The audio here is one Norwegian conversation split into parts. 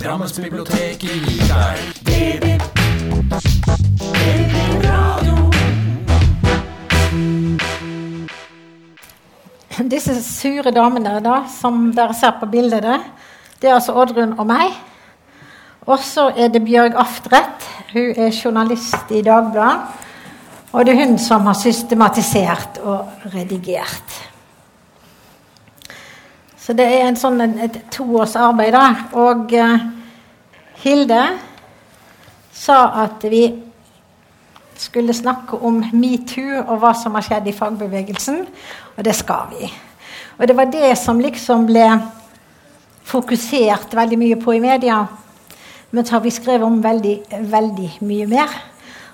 Drammensbiblioteket gir deg DB. Disse sure damene da, som dere ser på bildet, der, det er altså Oddrun og meg. Og så er det Bjørg Aftredt. Hun er journalist i Dagbladet. Og det er hun som har systematisert og redigert. Så det er en sånn, et, et toårs arbeid, da. Og uh, Hilde sa at vi skulle snakke om metoo og hva som har skjedd i fagbevegelsen. Og det skal vi. Og det var det som liksom ble fokusert veldig mye på i media. Men så har vi skrevet om veldig, veldig mye mer.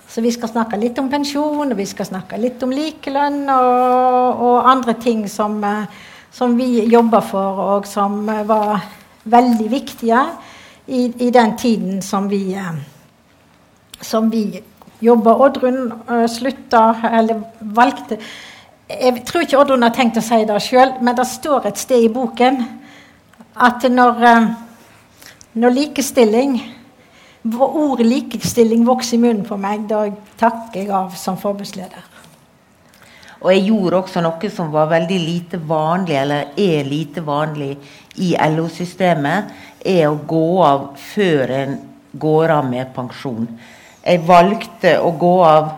Så vi skal snakke litt om pensjon, og vi skal snakke litt om likelønn og, og andre ting som, eh, som, vi jobba for, og som eh, var veldig viktige i, i den tiden som vi, eh, som vi jobba. Oddrun uh, slutta, eller valgte Jeg tror ikke Oddrun har tenkt å si det sjøl, men det står et sted i boken at når, uh, når likestilling Ordet likestilling vokser i munnen på meg, da takker jeg av som forbundsleder. Og jeg gjorde også noe som var veldig lite vanlig, eller er lite vanlig i LO-systemet, er å gå av før en går av med pensjon. Jeg valgte å gå av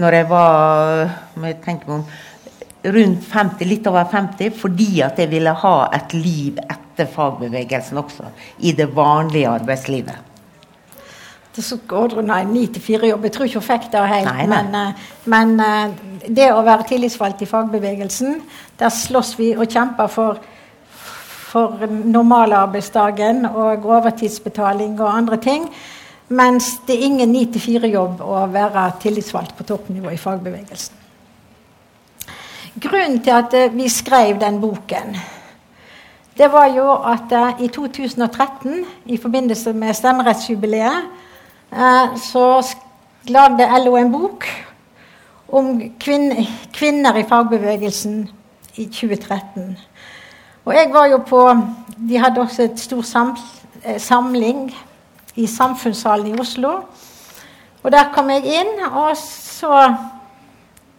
når jeg var jeg tenker om, rundt 50, litt over 50, fordi at jeg ville ha et liv etter fagbevegelsen også, i det vanlige arbeidslivet. Det så Oddrun ha en 9-4-jobb. Jeg tror ikke hun fikk det helt. Nei, nei. Men, eh, men eh, det å være tillitsvalgt i fagbevegelsen, der slåss vi og kjemper for, for normalarbeidsdagen og overtidsbetaling og andre ting. Mens det er ingen 9-4-jobb å være tillitsvalgt på toppnivå i fagbevegelsen. Grunnen til at eh, vi skrev den boken, det var jo at i 2013, i forbindelse med stemmerettsjubileet, så lagde LO en bok om kvinner, kvinner i fagbevegelsen i 2013. Og jeg var jo på De hadde også et stor eh, samling i Samfunnssalen i Oslo. Og der kom jeg inn, og så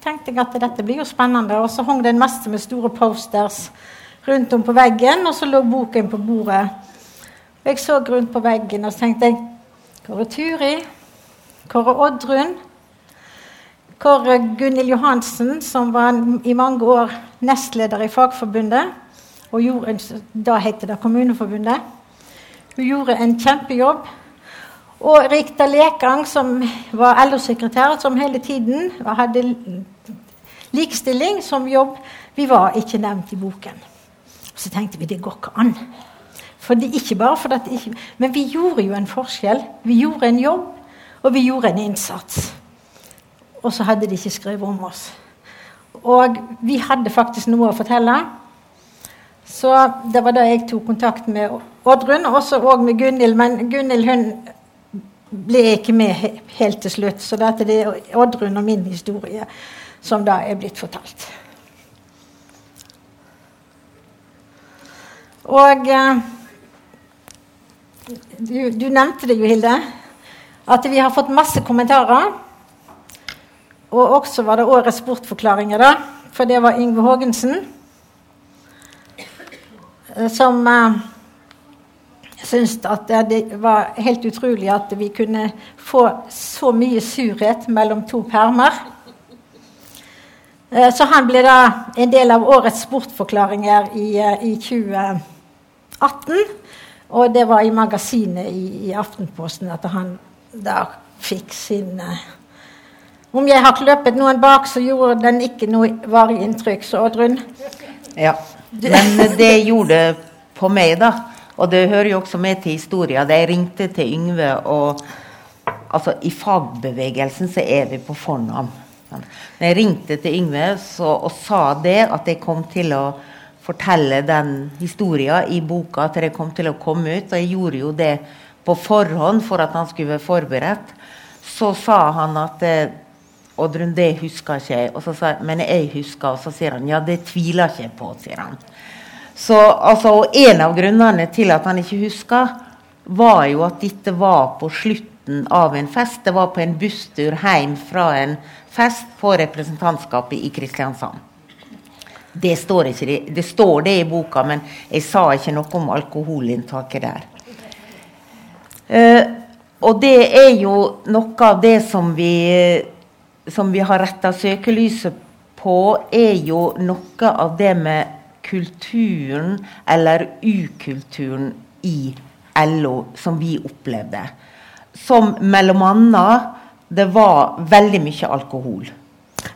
tenkte jeg at dette blir jo spennende. Og så hang det en masse med store posters rundt om på veggen, og så lå boken på bordet. Og jeg så rundt på veggen og så tenkte jeg Er Turi? Er Oddrun? Kåre Gunhild Johansen, som var i mange år nestleder i Fagforbundet, og gjorde da het det Kommuneforbundet. Hun gjorde en kjempejobb. Og Rikta Lekang, som var LO-sekretær, som hele tiden hadde likestilling som jobb, vi var ikke nevnt i boken. Så tenkte vi det går ikke an. Fordi, ikke bare fordi at ikke, Men vi gjorde jo en forskjell. Vi gjorde en jobb, og vi gjorde en innsats. Og så hadde de ikke skrevet om oss. Og vi hadde faktisk noe å fortelle. Så det var da jeg tok kontakt med Oddrun, og også og med Gunhild. Men Gunhild hun ble ikke med helt til slutt. Så dette det er Oddrun og min historie som da er blitt fortalt. Og eh, du, du nevnte det jo, Hilde, at vi har fått masse kommentarer. Og også var det årets bortforklaringer, da. For det var Yngve Haagensen eh, som eh, syntes at det var helt utrolig at vi kunne få så mye surhet mellom to permer. Eh, Så han ble da en del av årets bortforklaringer i, eh, i 2018. Og det var i magasinet i, i Aftenposten at han da fikk sin uh, Om jeg har kløpet noen bak, så gjorde den ikke noe varig inntrykk. Så Oddrun Ja. Men det gjorde på meg, da, Og det hører jo også med til historien. Jeg ringte til Yngve, og altså, i fagbevegelsen så er vi på fornavn. Når jeg ringte til Yngve så, og sa det, at jeg kom til å fortelle den historien i boka, til det kom til å komme ut, og jeg gjorde jo det på forhånd for at han skulle være forberedt, så sa han at eh, Oddrun, det husker ikke jeg. Og så sa jeg, men jeg husker. Og så sier han ja, det tviler ikke jeg på. sier han. Så altså, og En av grunnene til at han ikke husker, var jo at dette var på slutten av en fest. Det var på en busstur hjem fra en fest på representantskapet i Kristiansand. Det står, ikke, det står det i boka, men jeg sa ikke noe om alkoholinntaket der. Uh, og det er jo noe av det som vi, som vi har retta søkelyset på, er jo noe av det med kulturen eller ukulturen i LO som vi opplevde. Som mellom annet det var veldig mye alkohol.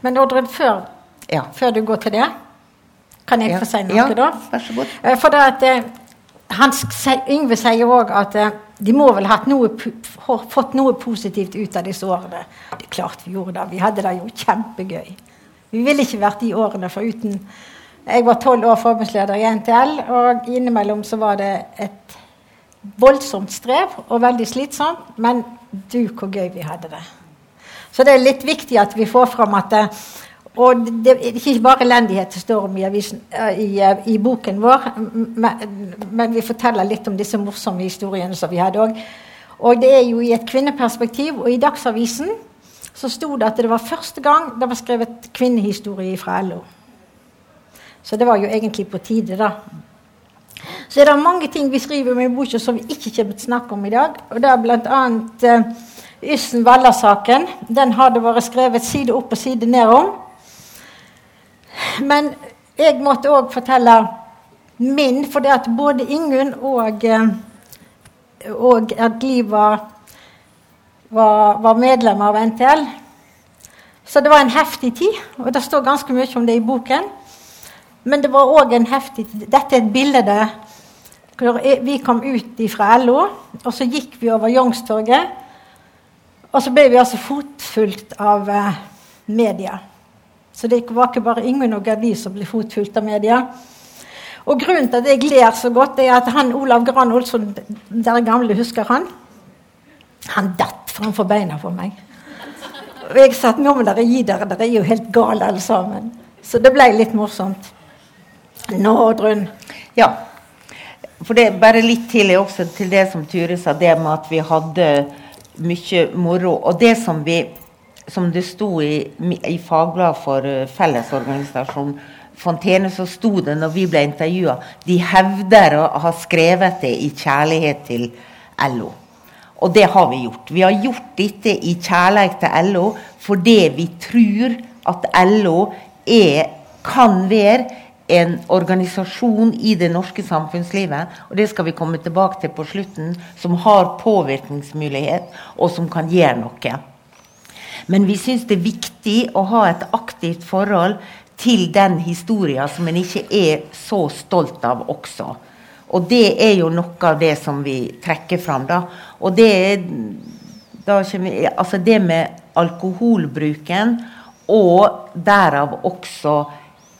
Men Oddrun, før, ja. før, du går til det, kan jeg ja. få si noe ja, da? Vær så god. Eh, for det at eh, Hans, Yngve sier òg at eh, de må vel ha fått noe positivt ut av disse årene. Det er klart vi gjorde det. Vi hadde det jo kjempegøy. Vi ville ikke vært de årene foruten Jeg var tolv år forbundsleder i NTL, og innimellom så var det et voldsomt strev og veldig slitsomt. Men du, hvor gøy vi hadde det. Så det er litt viktig at vi får fram at det, og det er ikke bare elendighet det står om i, avisen, eh, i, eh, i boken vår, men, men, vi forteller litt om disse morsomme historiene som vi hadde òg. Og det er jo i et kvinneperspektiv. Og i Dagsavisen så sto det at det var første gang det var skrevet kvinnehistorie fra LO. Så det var jo egentlig på tide, da. Så er det mange ting vi skriver om i boka som vi ikke kommer til å snakke om i dag. Og det er bl.a. Uh, Yssen-Valla-saken. Den har det vært skrevet side opp og side ned om. Men jeg måtte òg fortelle min, for det at både Ingunn og, eh, og Adli var, var, var medlem av NTL. Så det var en heftig tid, og det står ganske mye om det i boken. Men det var òg en heftig tid. Dette er et bilde der vi kom ut fra LO, og så gikk vi over Youngstorget. Og så ble vi altså fotfulgt av eh, media. Så det var ikke bare Ingunn og Gerdi som ble fotfulgt av media. Og grunnen til at jeg ler så godt, er at han Olav Gran Olsson, dere gamle, husker han? Han datt framfor beina på meg. Og jeg sa at nå må dere gi dere, dere er jo helt gale alle sammen. Så det ble litt morsomt. Nå, Oddrun. Ja. For det er bare litt tidlig også til det som Ture sa, det med at vi hadde mye moro. Og det som vi som det sto i, i Fagbladet for uh, Fellesorganisasjonen Fontene, så sto det når vi ble intervjua De hevder å ha skrevet det i kjærlighet til LO. Og det har vi gjort. Vi har gjort dette i kjærlighet til LO fordi vi tror at LO er, kan være en organisasjon i det norske samfunnslivet, og det skal vi komme tilbake til på slutten, som har påvirkningsmulighet, og som kan gjøre noe. Men vi syns det er viktig å ha et aktivt forhold til den historien som en ikke er så stolt av også. Og det er jo noe av det som vi trekker fram. da. Og det er vi, altså det med alkoholbruken, og derav også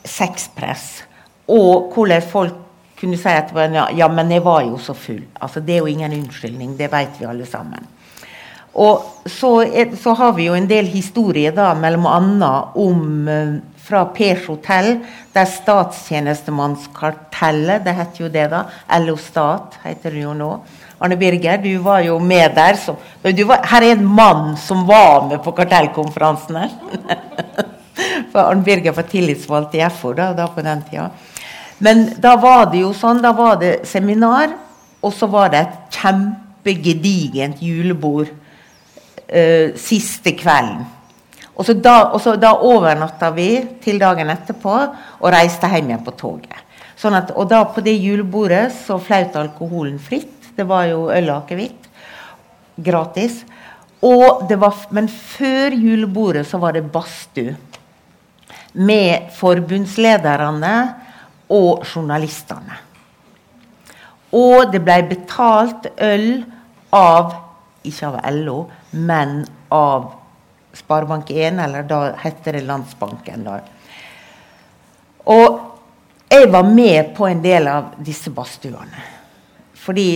sexpress. Og hvordan folk kunne si at ja, men jeg var jo så full. Altså Det er jo ingen unnskyldning, det vet vi alle sammen. Og så, er, så, har vi jo en del historier da, mellom annet om eh, fra Pers hotell, der statstjenestemannskartellet, det heter jo det da, LO Stat heter det jo nå. Arne Birger, du var jo med der. Så, var, her er en mann som var med på kartellkonferansen her. For Arne Birger var tillitsvalgt i FO da, da på den tida. Men da var det jo sånn, da var det seminar, og så var det et kjempegedigent julebord uh, siste kvelden. Og så, da, og så da overnatta vi til dagen etterpå og reiste hjem igjen på toget. Sånn at, og da på det julebordet så flaut alkoholen fritt. Det var jo øl og akevitt. Gratis. Og det var, men før julebordet så var det badstue. Med forbundslederne og journalistene. Og det ble betalt øl av ikke av LO, men av Sparebank1, eller da heter det Landsbanken. da. Og jeg var med på en del av disse badstuene. Fordi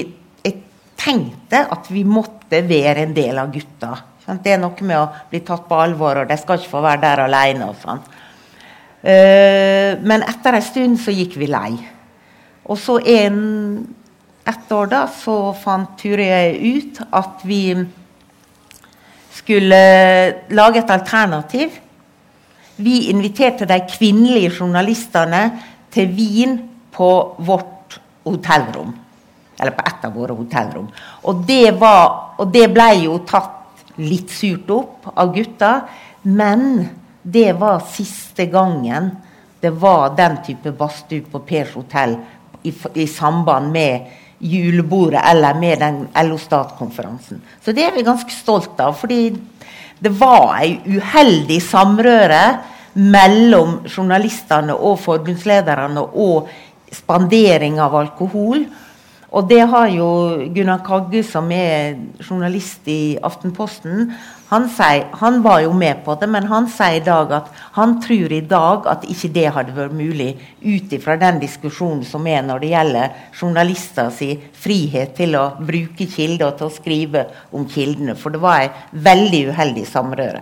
jeg tenkte at vi måtte være en del av gutta. Det er noe med å bli tatt på alvor, og de skal ikke få være der alene. Og sånn. Uh, men etter en stund så gikk vi lei. Og så en, ett år da, så fant Ture ut at vi skulle lage et alternativ. Vi inviterte de kvinnelige journalistene til Wien på vårt hotellrom. Eller på ett av våre hotellrom. Og det, var, og det ble jo tatt litt surt opp av gutta. Men det var siste gangen det var den type badstue på Pers hotell i, i, samband med julebordet eller med den LO Stat-konferansen. Så det er vi ganske stolt av. fordi det var ei uheldig samrøre mellom journalistene og forbundslederne og spandering av alkohol. Og det har jo Gunnar Kagge, som er journalist i Aftenposten, han, sier, han var jo med på det, men han sier i dag at han tror i dag at ikke det hadde vært mulig ut ifra den diskusjonen som er når det gjelder journalister sin frihet til å bruke kilder og til å skrive om kildene. For det var ei veldig uheldig samrøre.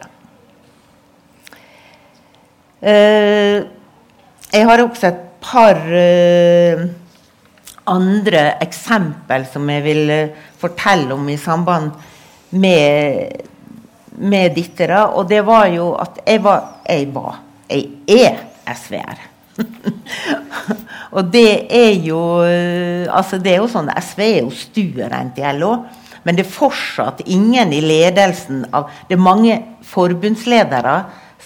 Uh, jeg har også et par uh, andre eksempel som jeg vil uh, fortelle om i samband med, med. Da. Og det var jo at jeg var Jeg var Jeg er SV-er. og det er jo altså det er jo sånn SV er jo stuerent i LO. Men det er fortsatt ingen i ledelsen av Det er mange forbundsledere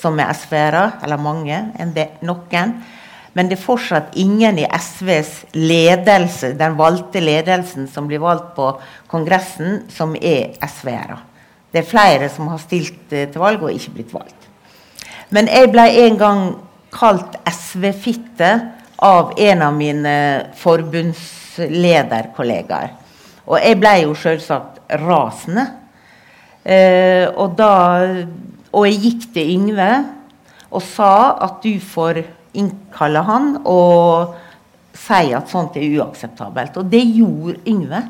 som er SV-ere, eller mange, enn det, noen. Men det er fortsatt ingen i SVs ledelse, den valgte ledelsen som blir valgt på Kongressen, som er SV-ere. Det er flere som har stilt eh, til valg og ikke blitt valgt. Men jeg ble en gang kalt SV-fitte av en av mine forbundslederkollegaer. Og jeg ble jo selvsagt rasende. Eh, og da og jeg gikk til Yngve og sa at du får innkalle han og si at sånt er uakseptabelt. Og det gjorde Yngve.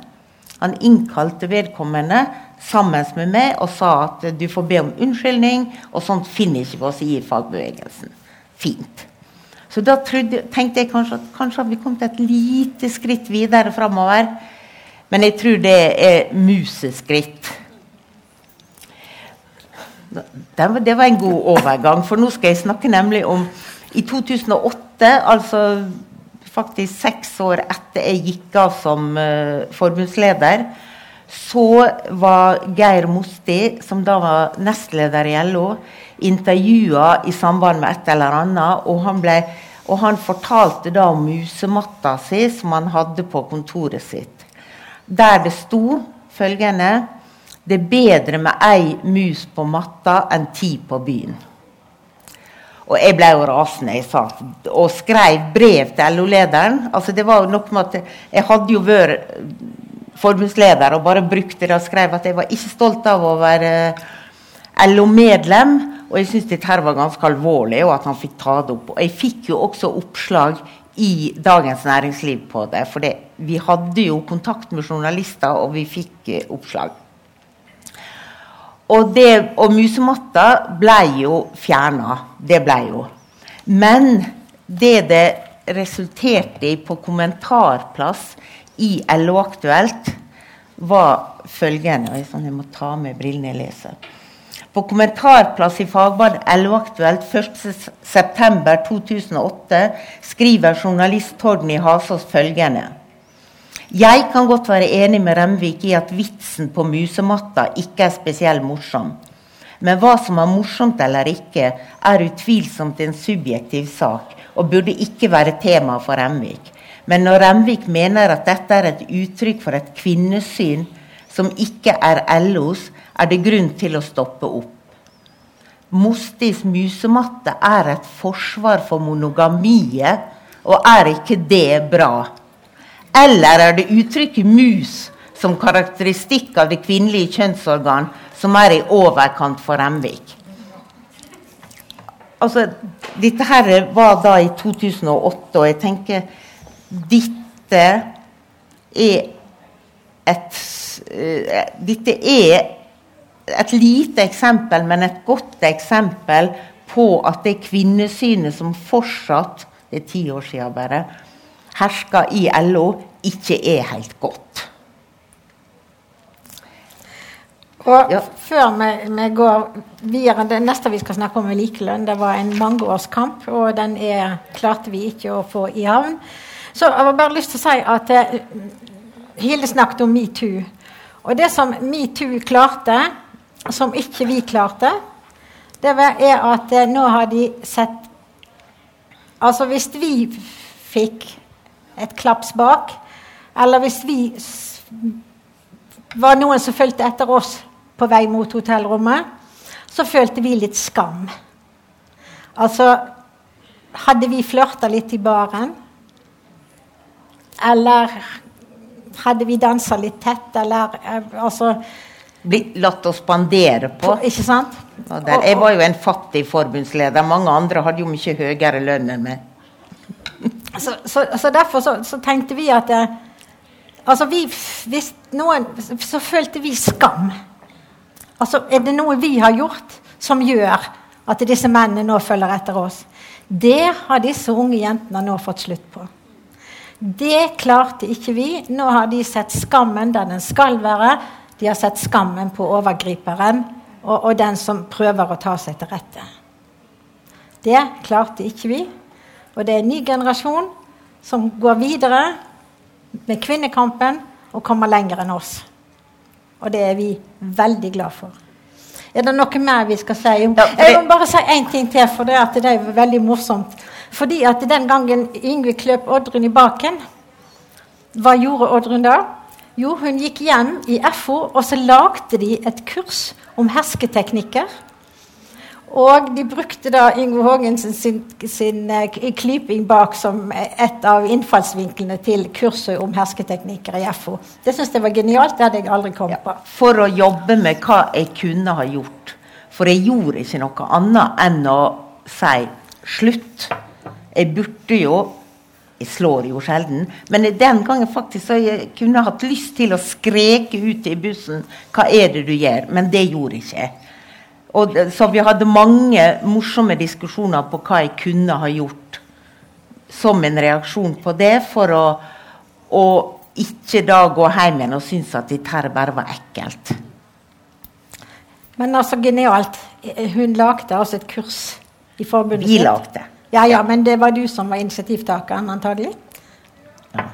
Han innkalte vedkommende sammen med meg og sa at du får be om unnskyldning, og sånt finner ikke vi oss i fagbevegelsen. Fint. Så da trodde, tenkte jeg kanskje at kanskje vi kommet et lite skritt videre framover. Men jeg tror det er museskritt. Det var en god overgang, for nå skal jeg snakke nemlig om i 2008, altså faktisk seks år etter jeg gikk av som uh, forbundsleder, så var Geir Mosti, som da var nestleder i LO, intervjua i samband med et eller annet. Og han, ble, og han fortalte da om musematta si som han hadde på kontoret sitt. Der det sto følgende det er bedre med ei mus på matta enn ti på byen. Og jeg ble jo rasende jeg sa, og skrev brev til LO-lederen. Altså det var jo noe med at Jeg hadde jo vært forbundsleder og bare brukte det og skrev at jeg var ikke stolt av å være LO-medlem. Og jeg syntes dette var ganske alvorlig, og at han fikk ta det opp. Og jeg fikk jo også oppslag i Dagens Næringsliv på det. For vi hadde jo kontakt med journalister, og vi fikk eh, oppslag. Og, det, og musematta ble jo fjerna. Det ble jo. Men det det resulterte i på kommentarplass i LO-aktuelt, var følgende sånn, Jeg må ta med brillene jeg leser. På kommentarplass i Fagbladet LO-aktuelt 1.9.2008 skriver journalist Torgny Hasås følgende jeg kan godt være enig med Remvik i at vitsen på musematta ikke er spesielt morsom. Men hva som er morsomt eller ikke, er utvilsomt en subjektiv sak og burde ikke være tema for Remvik. Men når Remvik mener at dette er et uttrykk for et kvinnesyn som ikke er LOs, er det grunn til å stoppe opp. Mostis musematte er et forsvar for monogamiet, og er ikke det bra? Eller er det uttrykket 'mus' som karakteristikk av det kvinnelige kjønnsorgan som er i overkant for Remvik? Altså, dette her var da i 2008, og jeg tenker dette er et uh, Dette er et lite eksempel, men et godt eksempel på at det kvinnesynet som fortsatt, det er ti år siden bare, hersker i LO, ikke er helt godt. Og ja. Før vi, vi, går videre Det neste vi skal snakke om, er likelønn. Det var en mangeårskamp, og den er, klarte vi ikke å få i havn. Så jeg har bare lyst til å si at eh, Hilde snakket om metoo. Og det som metoo klarte, som ikke vi klarte, det er at eh, nå har de sett Altså hvis vi fikk et klaps bak, eller hvis vi var noen som fulgte etter oss på vei mot hotellrommet, så følte vi litt skam. Altså Hadde vi flørta litt i baren? Eller hadde vi dansa litt tett, eller eh, altså Blitt latt oss spandere på. på. Ikke sant? Der, jeg var jo en fattig forbundsleder. Mange andre hadde jo mye høyere lønn enn meg. Så, så, så derfor så, så, tenkte vi at eh, Altså, vi, hvis noen Så følte vi skam. Altså, er det noe vi har gjort som gjør at disse mennene nå følger etter oss? Det har disse unge jentene nå fått slutt på. Det klarte ikke vi. Nå har de sett skammen der den skal være. De har sett skammen på overgriperen og, og den som prøver å ta seg til rette. Det klarte ikke vi. Og det er en ny generasjon som går videre med kvinnekampen og kommer lenger enn oss. Og det er vi veldig glad for. Er det noe mer vi skal si? om? Jeg må bare si én ting til, for det, det er veldig morsomt. Fordi at den gangen Yngve kløp Oddrun i baken, hva gjorde Oddrun da? Jo, hun gikk hjem i FO, og så lagde de et kurs om hersketeknikker. Og de brukte da Yngve Haagensen sin, sin sin klyping bak som et av innfallsvinklene til kurset om hersketeknikker i FO. Det syns jeg var genialt. Det hadde jeg aldri kommet på. Ja, for å jobbe med hva jeg kunne ha gjort. For jeg gjorde ikke noe annet enn å si slutt. Jeg burde jo Jeg slår jo sjelden, men den gangen faktisk så jeg kunne hatt lyst til å skreke ut i bussen 'Hva er det du gjør?' Men det gjorde ikke jeg. Og, så vi hadde mange morsomme diskusjoner på hva jeg kunne ha gjort som en reaksjon på det, for å, å ikke da gå hjem igjen og synes at dette her bare var ekkelt. Men altså genialt. Hun lagde altså et kurs i forbundet Vi lagde. Ja, ja, men det var du som var initiativtakeren, antagelig? Ja.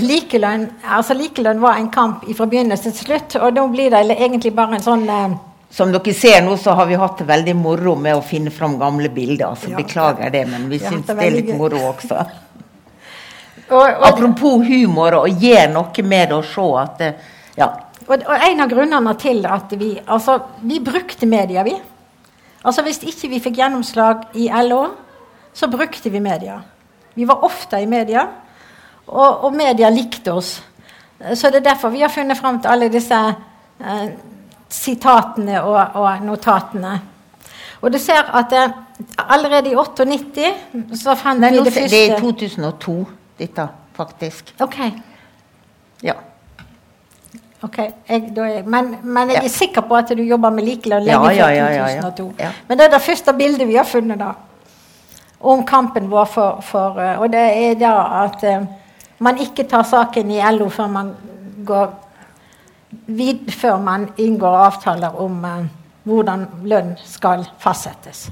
Likelønn, altså likelønn var en kamp fra begynnelse til slutt, og nå blir det egentlig bare en sånn eh, som dere ser nå, så har vi hatt det veldig moro med å finne fram gamle bilder. altså ja, Beklager det, men vi syns det, er litt moro også. og, og, Apropos humor, og gjør noe med det å se at det, ja. Og, og, en av grunnene til at vi Altså, vi brukte media, vi. Altså Hvis ikke vi fikk gjennomslag i LO, så brukte vi media. Vi var ofte i media, og, og media likte oss. Så det er derfor vi har funnet fram til alle disse eh, sitatene og, og, notatene. Og du ser at det, allerede i 98 så fant vi det første Det er 2002, dette, faktisk. Ok. Ja. Ok, jeg, er, men, men, jeg er ja. sikker på at du jobber med likelønn lenge ja, ja, før 2002. Men det er det første bildet vi har funnet da, om kampen vår for, for eh, Og det er da at uh, man ikke tar saken i LO før man går vid, før man inngår avtaler om eh, hvordan lønn skal fastsettes.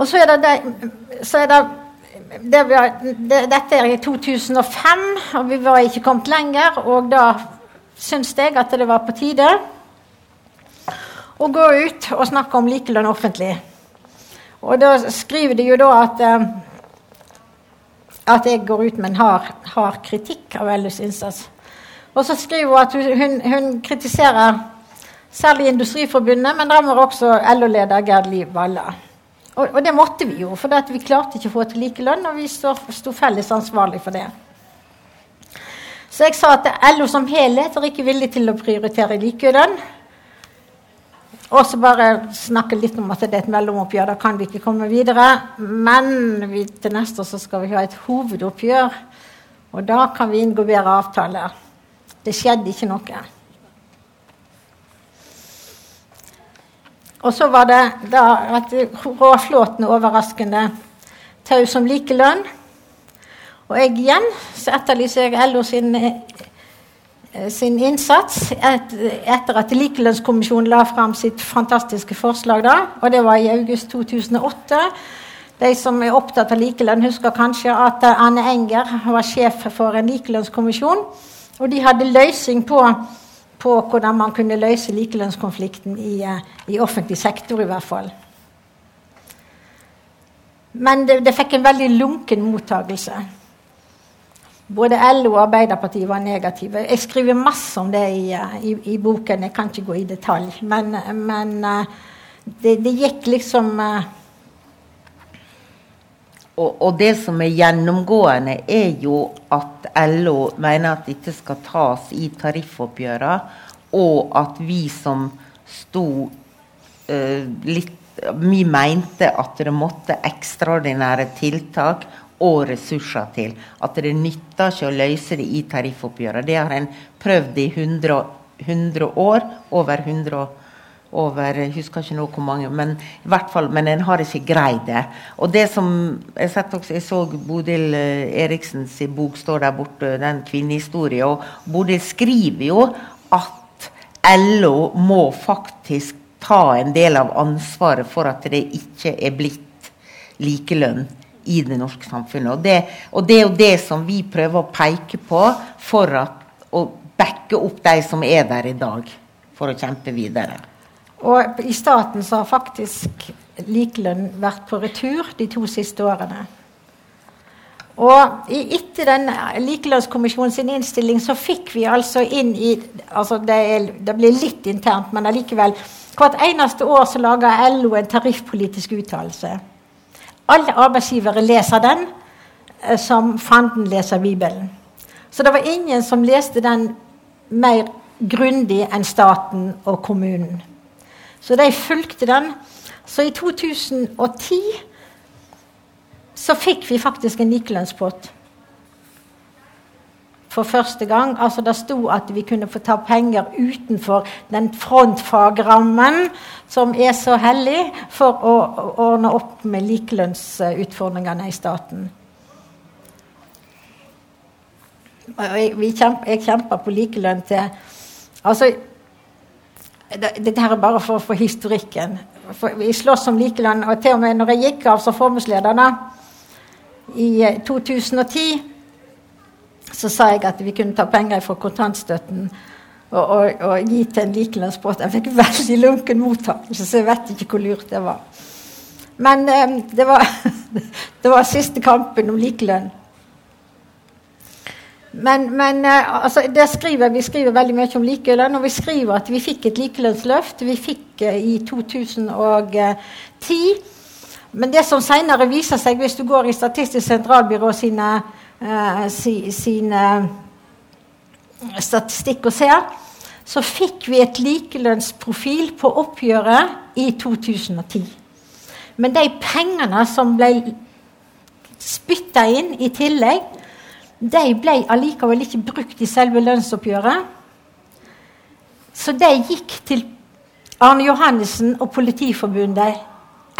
Og så er det, det, så er det, det vi, Dette er i 2005, og vi var ikke kommet lenger. Og da syns jeg at det var på tide å gå ut og snakke om likelønn offentlig. Og da skriver de jo da at eh, at jeg går ut med en hard, hard kritikk av LUs innsats. Og så skriver hun at hun, hun kritiserer særlig Industriforbundet, men rammer også LO-leder Gerd Liv Valla. Og, og, det måtte vi jo, for vi klarte ikke å få til likelønn, og vi sto felles ansvarlig for det. Så jeg sa at LO som helhet er ikke villig til å prioritere likelønn. Og så bare snakke litt om at det er et mellomoppgjør. Da kan vi ikke komme videre. Men vi, til neste år så skal vi ha et hovedoppgjør. Og da kan vi inngå bedre avtaler. Det skjedde ikke noe. Og så var det da at Råflåten overraskende taus om likelønn. Og jeg igjen så etterlyser jeg LO sin, eh, sin innsats et, etter at Likelønnskommisjonen la fram sitt fantastiske forslag. da, og Det var i august 2008. De som er opptatt av likelønn, husker kanskje at Anne Enger var sjef for en likelønnskommisjon. Og de hadde løsning på, på hvordan man kunne løse likelønnskonflikten i, eh, i offentlig sektor, i hvert fall. Men det, det fikk en veldig lunken mottagelse. Både LO og Arbeiderpartiet var negative. Jeg skriver masse om det i, i, i boken. Jeg kan ikke gå i detalj. Men, men eh, det, det, gikk liksom. Og, og, det som er gjennomgående, er jo at LO mener at dette skal tas i tariffoppgjørene, og at vi som sto uh, litt Vi mente at det måtte ekstraordinære tiltak og ressurser til. At det nytter ikke å løse det i tariffoppgjøret. Det har en prøvd i 100, 100 år. Over 100 over, Jeg husker ikke nå hvor mange, men i hvert fall, men en har ikke greid det. Og det som, Jeg, også, jeg så Bodil eh, Eriksens bok står der borte, den kvinnehistorien. Og Bodil skriver jo at LO må faktisk ta en del av ansvaret for at det ikke er blitt likelønn i det norske samfunnet. Og det, og det, er jo det som vi prøver å peke på for at, å backe opp de som er der i dag, for å kjempe videre. Og i staten så har faktisk likelønn vært på retur de to siste årene. Og etter den likelønnskommisjonen sin innstilling så fikk vi altså inn i altså det, er, det blir litt internt, men allikevel Hvert eneste år så lager LO en tariffpolitisk uttalelse. Alle arbeidsgivere leser den eh, som fanden leser Bibelen. Så det var ingen som leste den mer grundig enn staten og kommunen. Så de fulgte den. Så i 2010 så fikk vi faktisk en likelønnspott for første gang. Altså Det sto at vi kunne få ta penger utenfor den frontfagrammen som er så hellig, for å, ordne opp med likelønnsutfordringene i staten. Jeg, kjemper, på likelønn til Altså Dette er bare for, for historikken. For vi slåss om likelønn, og til og med når jeg gikk av som forbundsleder i 2010 så sa jeg at vi kunne ta penger fra kontantstøtten og, og, og gi til en likelønnsbåt. Jeg fikk veldig lunken mottakelse, så jeg vet ikke hvor lurt det var. Men um, det, var, det var siste kampen om likelønn. Men, men eh, altså, skriver, vi skriver veldig mye om likelønn, og vi skriver at vi fikk et likelønnsløft. Vi fikk eh, i 2010. Men det som senere viser seg, hvis du går i Statistisk sentralbyrå sine eh, si, sin eh, statistikk og ser, så fikk vi et likelønnsprofil på oppgjøret i 2010. Men de pengene som ble spytta inn i tillegg, de ble allikevel ikke brukt i selve lønnsoppgjøret. Så de gikk til Arne Johannessen og Politiforbundet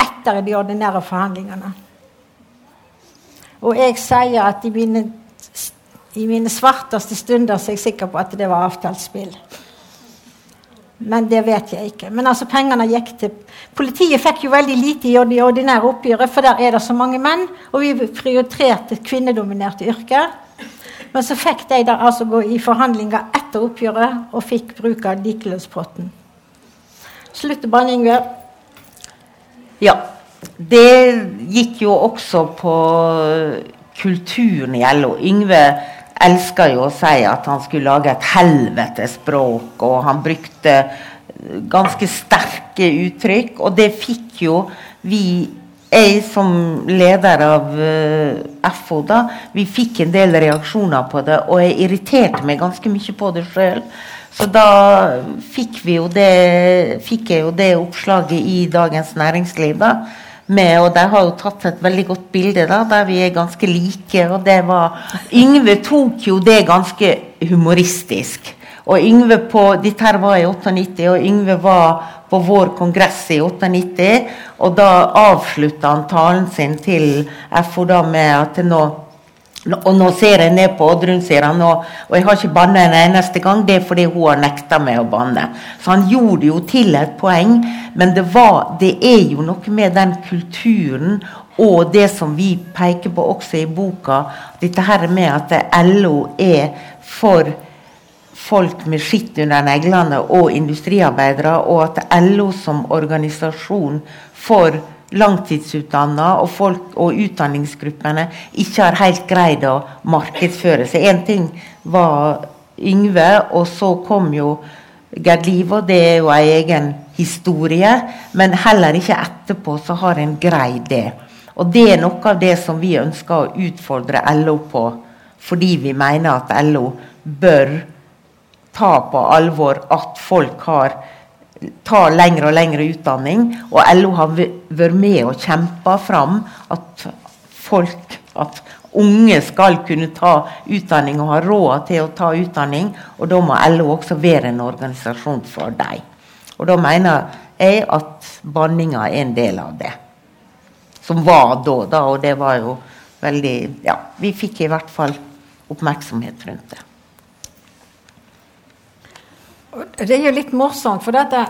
etter de ordinære forhandlingene. Og jeg sier at i mine, i mine svarteste stunder så er jeg sikker på at det var avtalt spill. Men det vet jeg ikke. Men altså pengene gikk til Politiet fikk jo veldig lite i det ordinære oppgjøret, for der er det så mange menn. Og vi prioriterte kvinnedominerte yrker. Men så fikk de da altså gå i forhandlinger etter oppgjøret og fikk bruk av likelønnspotten. Slutt å banne, Ja. Det gikk jo også på kulturen i LO. Yngve elska jo å si at han skulle lage et helvetespråk, og han brukte ganske sterke uttrykk. Og det fikk jo vi jeg som leder av uh, FO, da, vi fikk en del reaksjoner på det, og jeg irriterte meg ganske mye på det sjøl. Så da fikk, vi jo det, fikk jeg jo det oppslaget i Dagens Næringsliv. da, med, og De har jo tatt et veldig godt bilde da, der vi er ganske like. og det var, Yngve tok jo det ganske humoristisk. Og Yngve på, Dette her var i 98, og Yngve var på vår kongress i 98. Og da avslutta han talen sin til FO da med at nå og nå ser jeg ned på Oddrun, sier han, og, og jeg har ikke banna en eneste gang. Det er fordi hun har nekta meg å banne. Så han gjorde jo til et poeng, men det, var, det er jo noe med den kulturen og det som vi peker på også i boka, dette her med at LO er for folk med skitt under neglene og industriarbeidere, og at LO som organisasjon for langtidsutdanna og folk og utdanningsgruppene ikke har helt greid å markedsføre seg. Én ting var Yngve, og så kom jo Gerd Liv, og det er jo en egen historie. Men heller ikke etterpå så har en greid det. Og det er noe av det som vi ønsker å utfordre LO på, fordi vi mener at LO bør ta på alvor at folk har tar lengre og lengre utdanning. Og LO har vært med og kjempa fram at folk, at unge skal kunne ta utdanning og ha råd til å ta utdanning. Og da må LO også være en organisasjon for dem. Og da mener jeg at banninga er en del av det. Som var da, da, og det var jo veldig Ja, vi fikk i hvert fall oppmerksomhet rundt det. Det er jo litt morsomt, for dette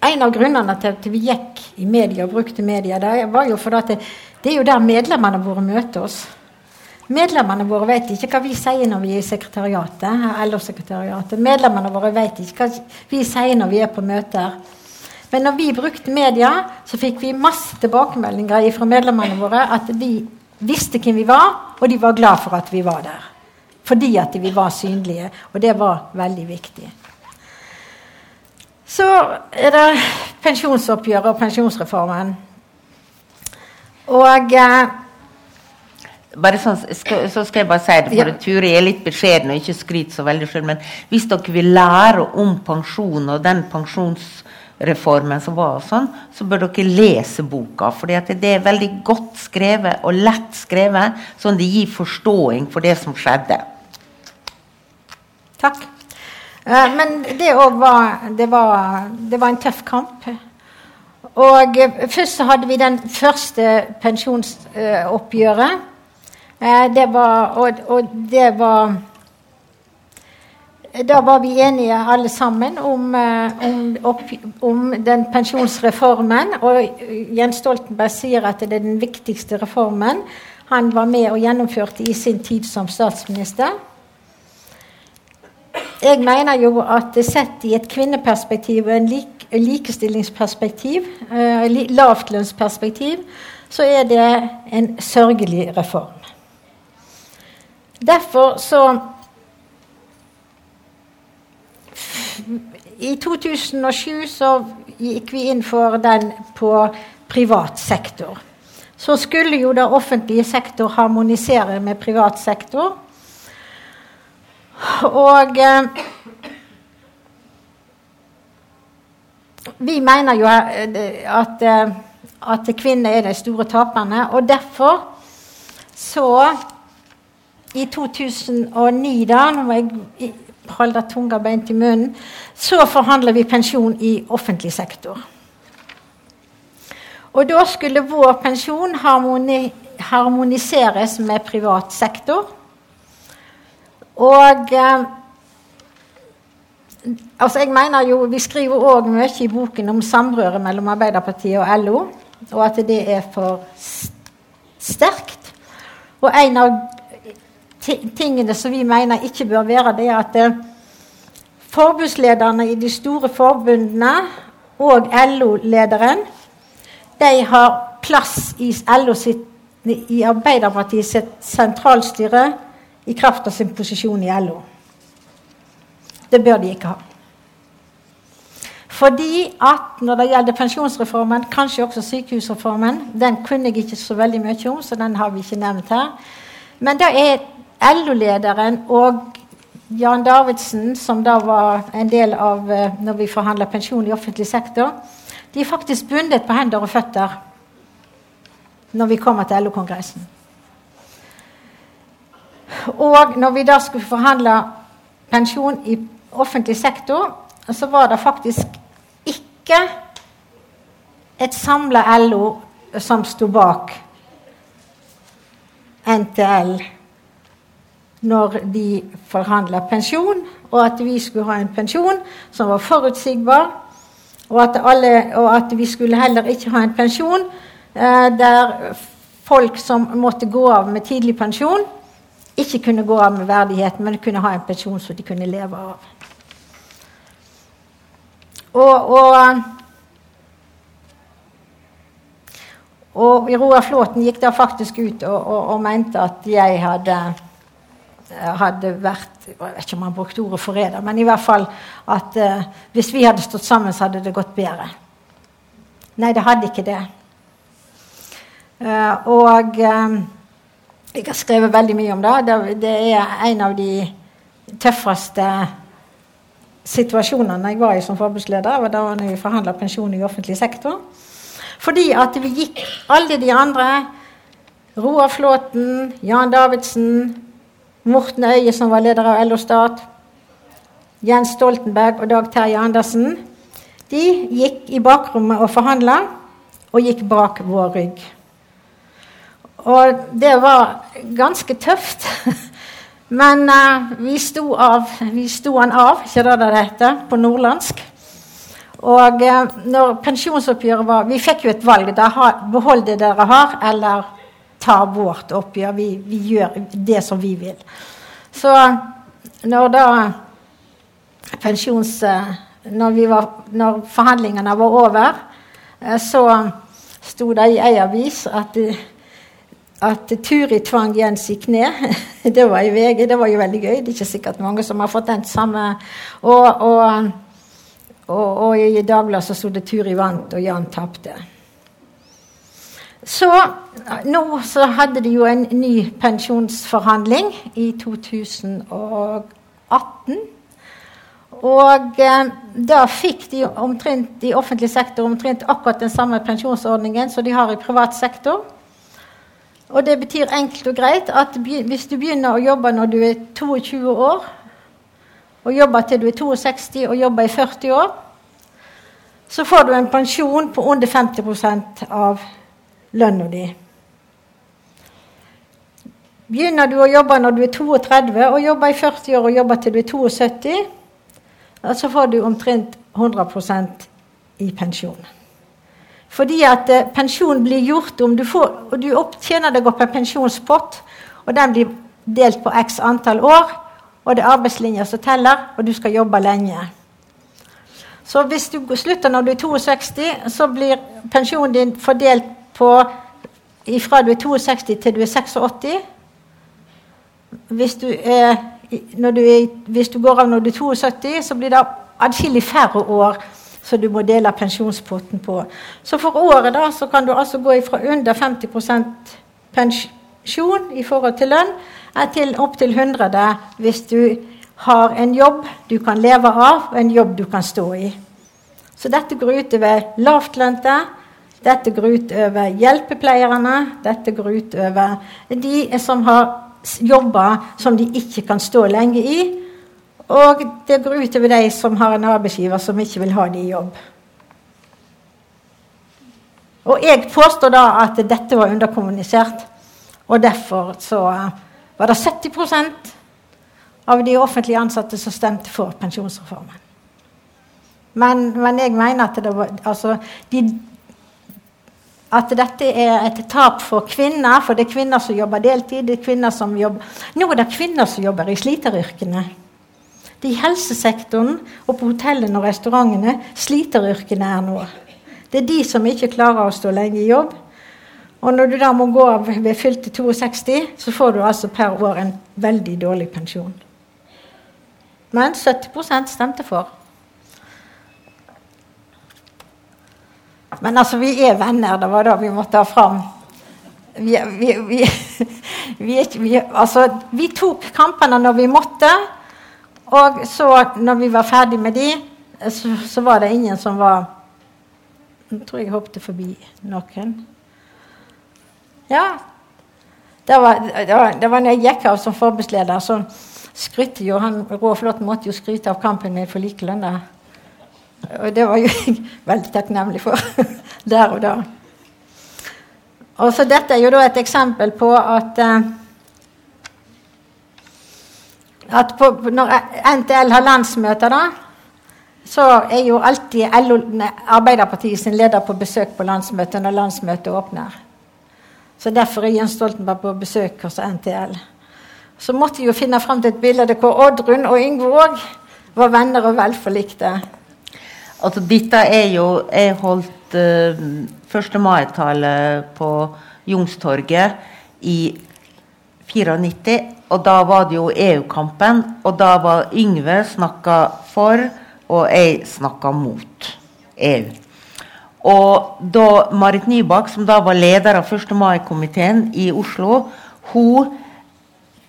en av grunnene til at vi gikk i media og brukte media, det var jo fordi det, det er jo der medlemmene våre møter oss. Medlemmene våre vet ikke hva vi sier når vi er i sekretariatet. LO-sekretariatet. Medlemmene våre vet ikke hva vi sier når vi er på møter. Men når vi brukte media, så fikk vi masse tilbakemeldinger fra medlemmene våre at de visste hvem vi var, og de var glad for at vi var der. Fordi at vi var synlige. Og det var veldig viktig. Så er det pensjonsoppgjøret og pensjonsreformen. Og eh, sånn, skal, så skal jeg bare si det, for ja. Turi er litt beskjeden og ikke skryter så veldig selv. Men hvis dere vil lære om pensjon og den pensjonsreformen som var, sånn, så bør dere lese boka. For det er veldig godt skrevet og lett skrevet, sånn det gir forståing for det som skjedde. Takk. Eh, men det òg var var det var en tøff kamp. Og eh, først så hadde vi den første pensjonsoppgjøret. Eh, det var og, og, det var Da var vi enige alle sammen om, om, opp, om, den pensjonsreformen. Og Jens Stoltenberg sier at det er den viktigste reformen han var med og gjennomførte i sin tid som statsminister. Jeg mener jo at sett i et kvinneperspektiv og en lik, likestillingsperspektiv, uh, lavtlønnsperspektiv, så er det en sørgelig reform. Derfor så I 2007 så gikk vi inn for den på privat sektor. Så skulle jo da offentlig sektor harmonisere med privat sektor. Og eh, vi mener jo eh, at, eh, at kvinner er de store taperne, og derfor så I 2009, da nå må jeg holde tunga beint i munnen, så forhandler vi pensjon i offentlig sektor. Og da skulle vår pensjon harmoni harmoniseres med privat sektor. Og eh, altså jeg mener jo, Vi skriver òg mye i boken om samrøret mellom Arbeiderpartiet og LO, og at det er for sterkt. Og en av tingene som vi mener ikke bør være, det er at eh, forbundslederne i de store forbundene og LO-lederen de har plass i, LO sitt, i Arbeiderpartiet sitt sentralstyre i kraft av sin posisjon i LO. Det bør de ikke ha. Fordi at når det gjelder pensjonsreformen, kanskje også sykehusreformen Den kunne jeg ikke så veldig mye om, så den har vi ikke nevnt her. Men da er LO-lederen og Jan Davidsen, som da var en del av eh, når vi forhandla pensjon i offentlig sektor, de er faktisk bundet på hender og føtter når vi kommer til LO-kongressen. Og når vi da skulle forhandle pensjon i offentlig sektor, så var det faktisk ikke et samla LO som sto bak NTL når de forhandla pensjon, og at vi skulle ha en pensjon som var forutsigbar, og at, alle, og at vi skulle heller ikke ha en pensjon eh, der folk som måtte gå av med tidlig pensjon, ikke kunne gå av med verdighet, men kunne ha en pensjon som de kunne leve av. Og, og, og Roar Flåten gikk da faktisk ut og, og, og mente at jeg hadde, hadde vært Jeg vet ikke om han brukte ordet forræder, men i hvert fall at uh, hvis vi hadde stått sammen, så hadde det gått bedre. Nei, det hadde ikke det. Uh, og uh, jeg har skrevet veldig mye om det. Det, er en av de tøffeste situasjonene jeg var i som forbundsleder. Da var vi forhandla pensjon i offentlig sektor. Fordi at vi gikk alle de andre Roar Flåten, Jan Davidsen, Morten Øye, som var leder av LO Stat, Jens Stoltenberg og Dag Terje Andersen. De gikk i bakrommet og forhandla, og gikk bak vår rygg. Og det var ganske tøft. Men uh, vi sto av, vi sto han av, ikke det det heter på nordlandsk. Og uh, når pensjonsoppgjøret var Vi fikk jo et valg. da Behold det dere har, eller ta vårt oppgjør. Vi, vi, gjør det som vi vil. Så når da pensjons... Uh, når, var, når, forhandlingene var over, så sto det i ei avis at at Turi tvang Jens i kne. Det var i VG. Det var jo veldig gøy. Det er ikke sikkert mange som har fått den samme. Og, og, og, og i Dagbladet så sto det 'Turi vant, og Jan tapte'. Så nå så hadde de jo en ny pensjonsforhandling i 2018. Og eh, da fikk de omtrent i offentlig sektor omtrent akkurat den samme pensjonsordningen som de har i privat sektor. Og det betyr enkelt og greit at hvis du begynner å jobbe når du er 22 år, og jobber til du er 62 og jobber i 40 år, så får du en pensjon på under 50% av lønna di. Begynner du å jobbe når du er 32 og jobber i 40 år og jobber til du er 72, så får du omtrent 100% i pensjon. Fordi at eh, pensjon blir gjort om du, får, og du opptjener deg opp en pensjonspott, og den blir delt på x antall år, og det er arbeidslinja som teller, og du skal jobbe lenge. Så hvis du slutter når du er 62, så blir pensjonen din fordelt på fra du er 62 til du er 86. Hvis du, er, du er, hvis du går av når du er 72, så blir det atskillig færre år så du må dele pensjonspotten på. Så for året da, så kan du altså gå fra under 50% pensjon i forhold til lønn til opptil 100 hvis du har en jobb du kan leve av, og en jobb du kan stå i. Så dette går ut over lavtlønte, dette går ut over hjelpepleierne, dette går ut over de som har jobber som de ikke kan stå lenge i, og det går utover de som har en arbeidsgiver som ikke vil ha de i jobb. Og jeg påstår da at dette var underkommunisert, og derfor så var det 70% av de offentlig ansatte som stemte for pensjonsreformen. Men, men jeg mener at, det var, altså, de, at dette er et tap for kvinner, for det er kvinner som jobber deltid. det er kvinner som jobber, Nå er det kvinner som jobber i sliteryrkene. Det er i helsesektoren og på hotellene og restaurantene sliteryrkene er nå. Det er de som ikke klarer å stå lenge i jobb. Og når du da må gå av ved fylte 62, så får du altså per år en veldig dårlig pensjon. Men 70% stemte for. Men altså, vi er venner. Det var da vi måtte ha fram vi, vi, vi, vi, altså, vi tok kampene når vi måtte. Og så, når vi var ferdig med de, så, så var det ingen som var Jeg tror jeg hoppet forbi noen. Ja. Det var, det var, det var når jeg gikk av som forbudsleder, så skrytte jo han Rå måtte jo skryte av kampen min for likelønn. Og det var jo jeg veldig takknemlig for der og da. Og så Dette er jo da et eksempel på at eh, at på, når NTL har landsmøter, da, så er jo alltid LO, Arbeiderpartiet sin leder på besøk på landsmøtet når landsmøtet åpner. Så Derfor er Jens Stoltenberg på besøk hos NTL. Så måtte jeg jo finne fram til et bilde hvor Oddrun og Yngve var venner og velforlikte. Altså, dette er jo Jeg holdt uh, 1. mai-tale på Youngstorget i 94. Og da var det jo EU-kampen, og da var Yngve snakka for, og jeg snakka mot EU. Og da Marit Nybakk, som da var leder av 1. mai-komiteen i Oslo, hun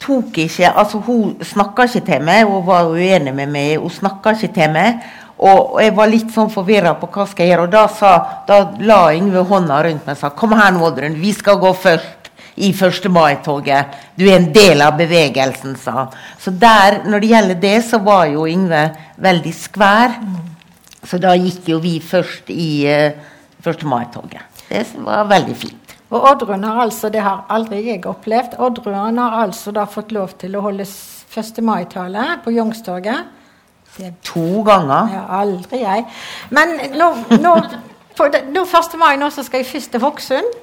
tok ikke Altså, hun snakka ikke til meg, hun var uenig med meg, hun snakka ikke til meg. Og, jeg var litt sånn forvirra på hva skal jeg gjøre. Og da, sa, da la Yngve hånda rundt meg og sa Kom her nå, Oddrun, vi skal gå først i 1. mai-toget. Du er en del av bevegelsen, sa han. Så der, når det gjelder det, så var jo Yngve veldig skvær. Så da gikk jo vi først i uh, 1. mai-toget. Det var veldig fint. Og Oddrun har altså, det har aldri jeg opplevd, Oddrun har altså da fått lov til å holde 1. mai-tale på Youngstorget. To ganger. Ja, aldri jeg. Men nå, nå, på nå 1. mai nå så skal jeg først til Hokksund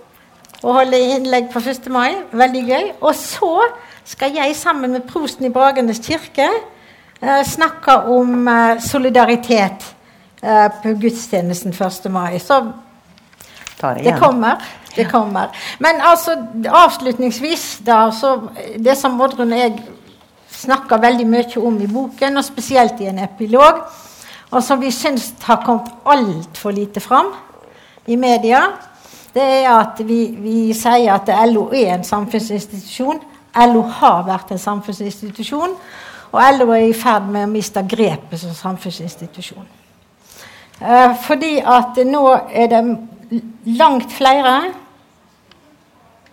og holde innlegg på 1. mai. Veldig gøy. Og så skal jeg sammen med prosten i Bragernes kirke eh, snakke om eh, solidaritet eh, på gudstjenesten 1. mai. Så det kommer. Det kommer. Men altså, avslutningsvis, da, så Det som Oddrun og jeg snakker veldig mye om i boken, og spesielt i en epilog, og som vi syns har kommet altfor lite fram i media, det er at vi, vi sier at LO er en samfunnsinstitusjon. LO har vært en samfunnsinstitusjon, og LO er i ferd med å miste grepet som samfunnsinstitusjon. Eh, fordi at nå er det langt flere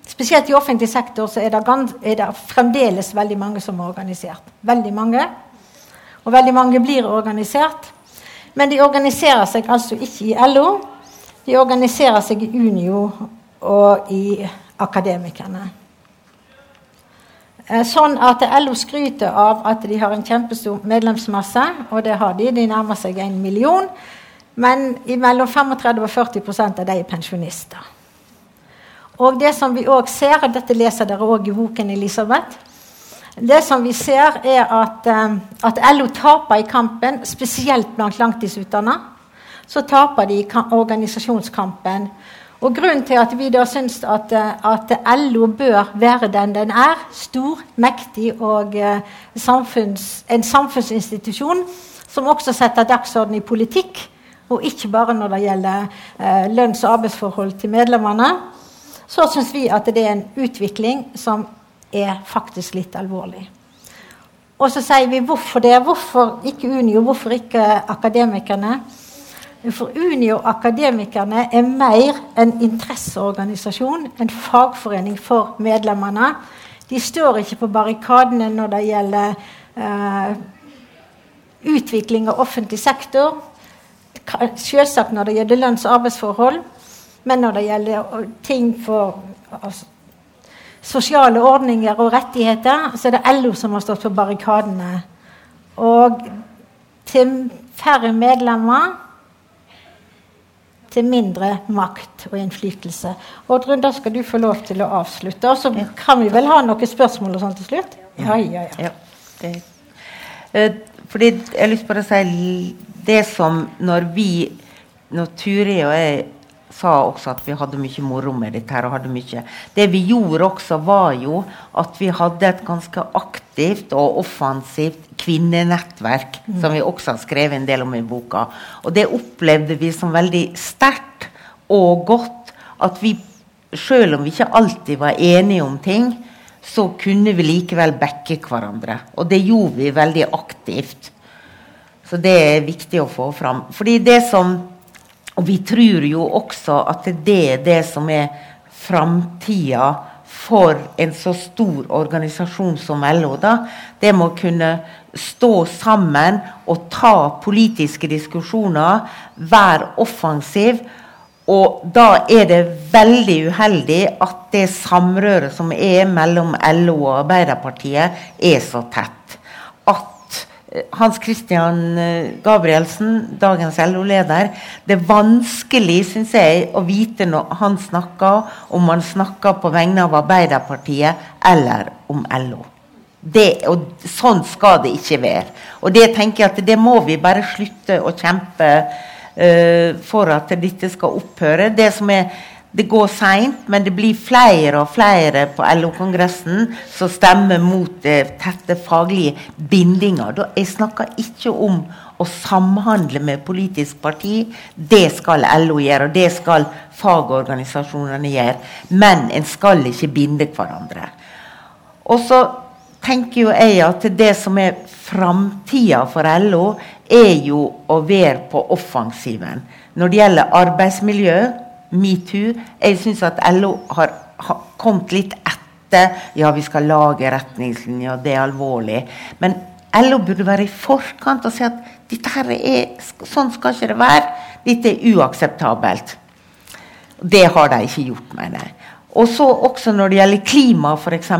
Spesielt i offentlig sektor så er det, gans, er det fremdeles veldig mange som er organisert. Veldig mange. Og veldig mange blir organisert. Men de organiserer seg altså ikke i LO. De organiserer seg i Unio og i Akademikerne. Eh, Sånn at LO skryter av at de har en kjempestor medlemsmasse, og det har de. De nærmer seg en million. Men mellom 35 og 40% av de er pensjonister. Og det som vi også ser, og dette leser dere også i boken, Elisabeth Det som vi ser, er at, eh, at LO taper i kampen, spesielt blant langtidsutdanna. Så taper de organisasjonskampen. Og Grunnen til at vi da syns at, eh, at LO bør være den den er, stor, mektig og eh, samfunns, en samfunnsinstitusjon som også setter dagsorden i politikk, og ikke bare når det gjelder eh, lønns- og arbeidsforhold til medlemmene, så syns vi at det er en utvikling som er faktisk litt alvorlig. Og så sier vi hvorfor det. Hvorfor ikke Unio, hvorfor ikke Akademikerne? For Unio og Akademikerne er mer en interesseorganisasjon, en fagforening for medlemmene. De står ikke på barrikadene når det gjelder eh, utvikling av offentlig sektor. Selvsagt når det gjelder lønns- og arbeidsforhold, men når det gjelder eh, ting for altså, sosiale ordninger og rettigheter, så er det LO som har stått på barrikadene. Og til færre medlemmer til mindre makt og innflytelse. Oddrun, da skal du få lov til å avslutte. Og så kan vi vel ha noen spørsmål og sånn til slutt? Ja, ja, ja. Ja, det, eh, fordi jeg har lyst til å si det som når vi Når Turi og jeg sa også at vi hadde mye moro med dette her og hadde mye Det vi gjorde også, var jo at vi hadde et ganske aktivt og offensivt kvinnenettverk, som vi også har skrevet en del om i boka. Og det opplevde vi som veldig sterkt og godt at vi, selv om vi ikke alltid var enige om ting, så kunne vi likevel backe hverandre. Og det gjorde vi veldig aktivt. Så det er viktig å få fram. Fordi det som Og vi tror jo også at det er det som er framtida for en så stor organisasjon som LO. da, Det må kunne stå sammen og ta politiske diskusjoner, være offensiv. Og da er det veldig uheldig at det samrøret som er mellom LO og Arbeiderpartiet, er så tett. Hans Christian eh, Gabrielsen, dagens LO-leder Det er vanskelig, syns jeg, å vite når han snakker, om han snakker på vegne av Arbeiderpartiet eller om LO. Det, og sånn skal det ikke være. Og det tenker jeg at det må vi bare slutte å kjempe uh, for at dette skal opphøre. Det, som er, det går seint, men det blir flere og flere på LO-kongressen som stemmer mot det tette faglige bindinger. Jeg snakker ikke om å samhandle med politisk parti. Det skal LO gjøre, og det skal fagorganisasjonene gjøre. Men en skal ikke binde hverandre. Og så tenker jo jeg at det som er framtida for LO, er jo å være på offensiven. Når det gjelder arbeidsmiljø, metoo Jeg syns at LO har, har, kommet litt etter. Ja, vi skal lage retningslinjer, det er alvorlig. Men LO burde være i forkant og si at dette her er, sånn skal ikke det være. Dette er uakseptabelt. Det har de ikke gjort, mener jeg. Og så også når det gjelder klima, f.eks.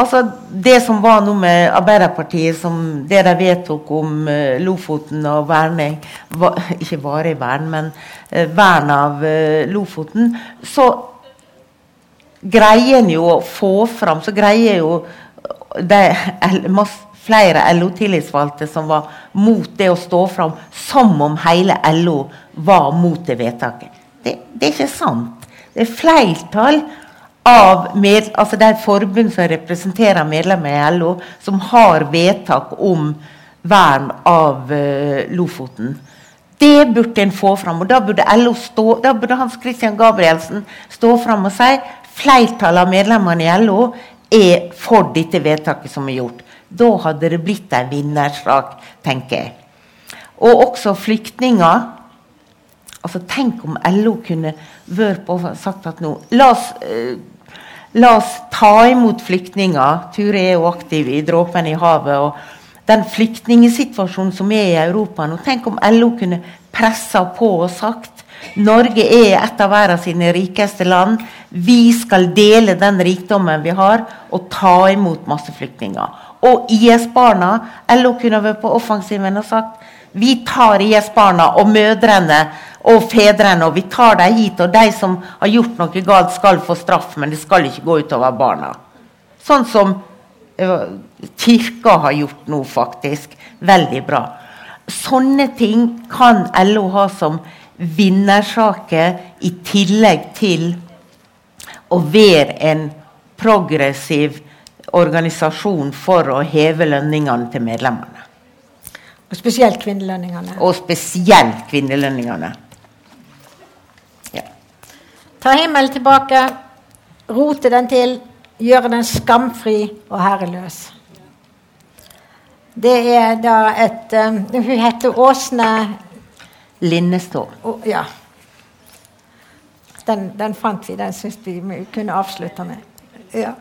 Altså, Det som var noe med Arbeiderpartiet, som det de vedtok om uh, Lofoten og verning va, Ikke varig vern, men uh, vern av uh, Lofoten. Så greier en jo å få fram Så greier jo de, flere LO-tillitsvalgte som var mot det å stå fram, som om hele LO var mot det vedtaket. Det, det er ikke sant. Det er flertall av med, altså de forbund som representerer medlemmer i LO, som har vedtak om vern av uh, Lofoten. Det burde en få fram. og Da burde, LO stå, da burde Hans Christian Gabrielsen stå fram og si flertallet av medlemmene i LO er for dette vedtaket som er gjort. Da hadde det blitt en vinnersak, tenker jeg. Og også flyktninger. Altså, Tenk om LO kunne vært på og sagt at nå La oss eh, La oss ta imot flyktninger. Ture er jo aktiv i Dråpen i havet. og Den flyktningsituasjonen som er i Europa nå. Tenk om LO kunne pressa på og sagt Norge er et av verdens rikeste land. Vi skal dele den rikdommen vi har, og ta imot masse flyktninger. Og IS-barna LO kunne vært på offensiven og sagt vi tar IS-barna og mødrene og fedrene, og vi tar dem hit. Og de som har gjort noe galt, skal få straff, men det skal ikke gå utover barna. Sånn som uh, Kirka har gjort nå, faktisk. Veldig bra. Sånne ting kan LO ha som vinnersaker, i tillegg til å være en progressiv organisasjon for å heve lønningene til medlemmene. Og spesielt kvinnelønningene. Og spesielt kvinnelønningene. Ta himmelen tilbake, rote den til, gjøre den skamfri og herreløs. Det er da et um, Hun heter Åsne Linnestå. Oh, ja. Den, den, fant vi. Den syns vi kunne avslutte med. Ja.